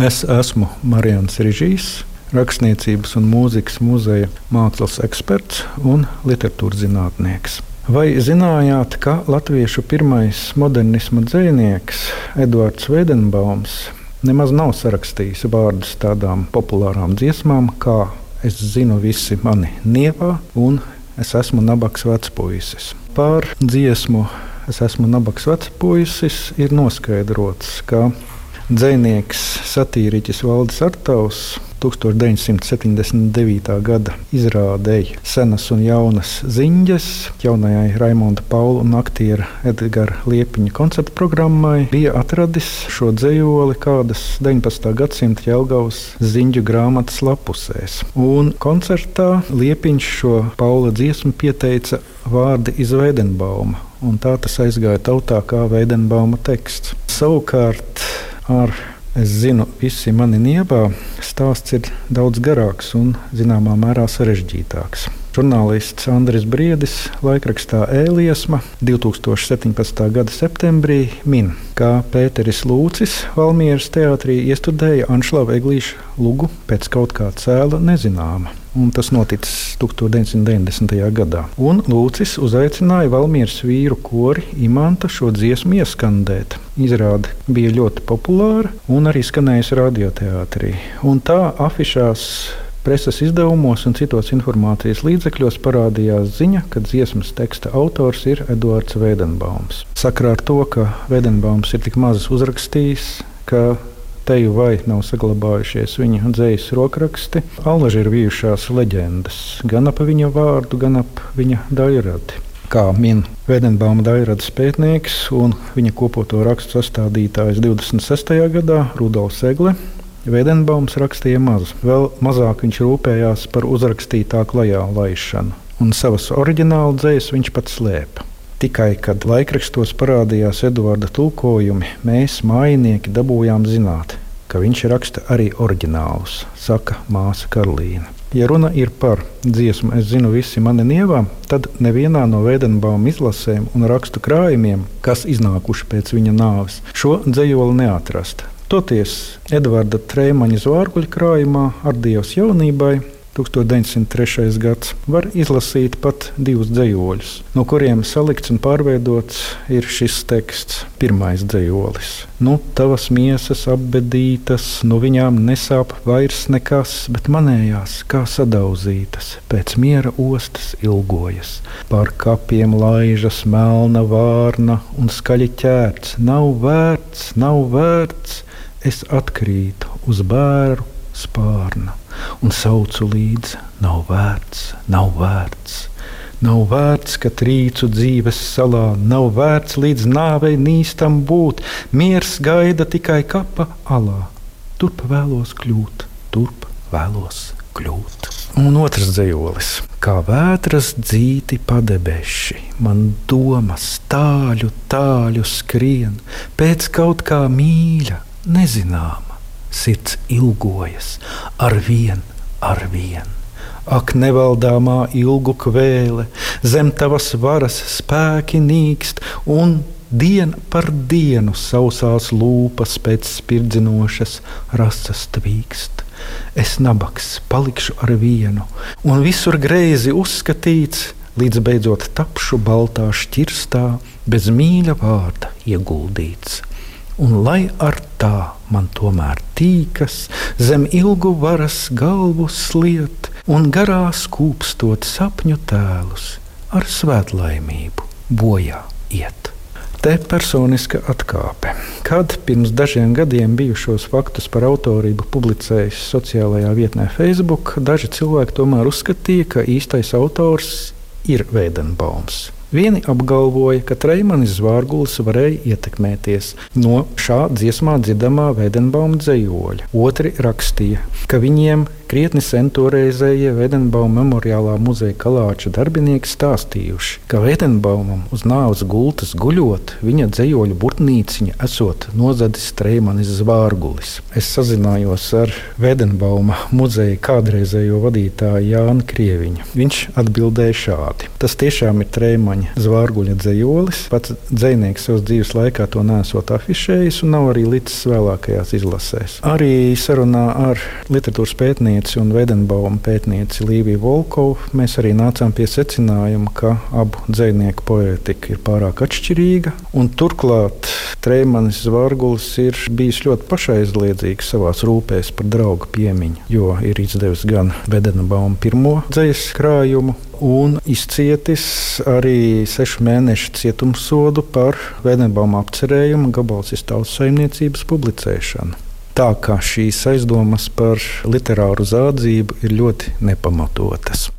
Es esmu Marijans Rižīs, rakstniecības un mūzikas muzeja mākslas eksperts un literatūras zinātnieks. Vai zinājāt, ka latviešu pirmais modernisma dzinieks Edvards Veidenbaums nemaz nav sarakstījis vārdus tādām populārām dziesmām, kā Es zinu, visi mani nievā, un es esmu nabaks vecpuisis. Par dziesmu Es esmu nabaks vecpuisis ir noskaidrots, ka dzinieks satīriķis Valdis Artaus 1979. gada izrādēja senas un jaunas ziņas jaunajai Raimonda Paula un aktiera Edgara Liepiņa koncerta programmai, bija atradis šo dzējoli kādas 19. gadsimta Jelgavas ziņu grāmatas lapusēs. Un koncertā Liepiņš šo Paula dziesmu pieteica vārdi iz Veidenbauma, un tā tas aizgāja tautā kā Veidenbauma teksts. Savukārt ar Es zinu, visi mani niebā stāsts ir daudz garāks un zināmā mērā sarežģītāks. Žurnālists Andris Briedis laikrakstā Ēliesma 2017. gada septembrī min, ka Pēteris Lūcis Valmieras teātrī iestudēja Anšlava Eglīša lugu pēc kaut kā cēla nezināma. Un tas noticis 1990. gadā. Un Lūcis uzaicināja Valmieras vīru kori Imanta šo dziesmu ieskandēt. Izrāde bija ļoti populāra un arī skanējusi radioteātrī. Un tā afišās Preses izdevumos un citos informācijas līdzekļos parādījās ziņa, ka dziesmas teksta autors ir Edvards Veidenbaums. Sakrā ar to, ka Veidenbaums ir tik maz uzrakstījis, ka teju vai nav saglabājušies viņa dzīslu rokraksti, allaži ir bijušās leģendas gan ap viņa vārdu, gan ap viņa daļradi kā min Vēdenbauma daļradas pētnieks un viņa kopoto rakstu sastādītājs 26. gadā Rudolfs Egle. Vēdenbaums rakstīja maz, vēl mazāk viņš rūpējās par uzrakstītā klajā laišanu, un savas oriģināla dzējas viņš pat slēpa. Tikai kad laikrakstos parādījās Eduarda tulkojumi, mēs, mājinieki, dabūjām zināt, ka viņš raksta arī oriģinālus, saka māsa Karolīna. Ja runa ir par dziesmu, es zinu, visi mani nievā, tad nevienā no Vēdenbauma izlasēm un rakstu krājumiem, kas iznākuši pēc viņa nāves, šo dzējoli neatrast. Toties Edvarda Trēmaņa zārkuļa krājumā ar Dievs jaunībai 1903. gads var izlasīt pat divus dzējoļus, no kuriem salikts un pārveidots ir šis teksts, pirmais dzējolis. Nu, tavas miesas apbedītas, no viņām nesāp vairs nekas, bet manējās kā sadauzītas, pēc miera ostas ilgojas. Pār kapiem laižas melna vārna un skaļi ķērts, nav vērts, nav vērts es atkrītu uz bērnu spārna un saucu līdzi: Nav vērts, nav vērts. Nav vērts, ka trīcu dzīves salā, nav vērts līdz nāvei nīstam būt. Miers gaida tikai kapa alā. Turp vēlos kļūt, turp vēlos kļūt. Un otrs dzīslis, kā vētras dzīti padebeši, man domas tāļu, tāļu skrien, pēc kaut kā mīļa, nezināma. Sirds ilgojas ar vien, ar vien. Ak, nevaldāmā ilgu kvēle, zem tavas varas spēki nīkst, un diena par dienu sausās lūpas pēc spirdzinošas rasas tvīkst. Es nabaks palikšu ar vienu, un visur greizi uzskatīts, līdz beidzot tapšu baltā šķirstā, bez mīļa vārda ieguldīts un lai ar tā man tomēr tīkas, zem ilgu varas galvu sliet un garā skūpstot sapņu tēlus ar svētlaimību bojā iet. Te personiska atkāpe. Kad pirms dažiem gadiem bijušos faktus par autorību publicējis sociālajā vietnē Facebook, daži cilvēki tomēr uzskatīja, ka īstais autors ir Veidenbaums. Vieni apgalvoja, ka Treimanis Zvārgulis varēja ietekmēties no šā dziesmā dzirdamā Veidenbauma dzējoļa. Otri rakstīja, ka viņiem krietni sen toreizējie Vedenbauma memoriālā muzeja kalāča darbinieki stāstījuši, ka Vedenbaumam uz nāves gultas guļot, viņa dzējoļu burtnīciņa esot nozadis Streimanis Zvārgulis. Es sazinājos ar Vedenbauma muzeja kādreizējo vadītāju Jānu Krieviņu. Viņš atbildēja šādi: Tas tiešām ir Streimaņa Zvārguļa dzējolis. Pats dzējnieks savas dzīves laikā to nesot afišējis un nav arī līdz vēlākajās izlasēs. Arī sarunā ar literatūras pētnieci un Vedenbauma pētnieci Līviju Volkovu mēs arī nācām pie secinājuma, ka abu dzējnieku poētika ir pārāk atšķirīga. Turklāt Treimanis Zvārgulis ir bijis ļoti pašaizliedzīgs savā rūpēs par draugu piemiņu, jo ir izdevis gan Vedenbauma pirmo dzīslu krājumu, un izcietis arī sešu mēnešu cietumsodu par Vēdenbauma apcerējumu gabalsis tautas saimniecības publicēšanu. Tā kā šīs aizdomas par literāru zādzību ir ļoti nepamatotas.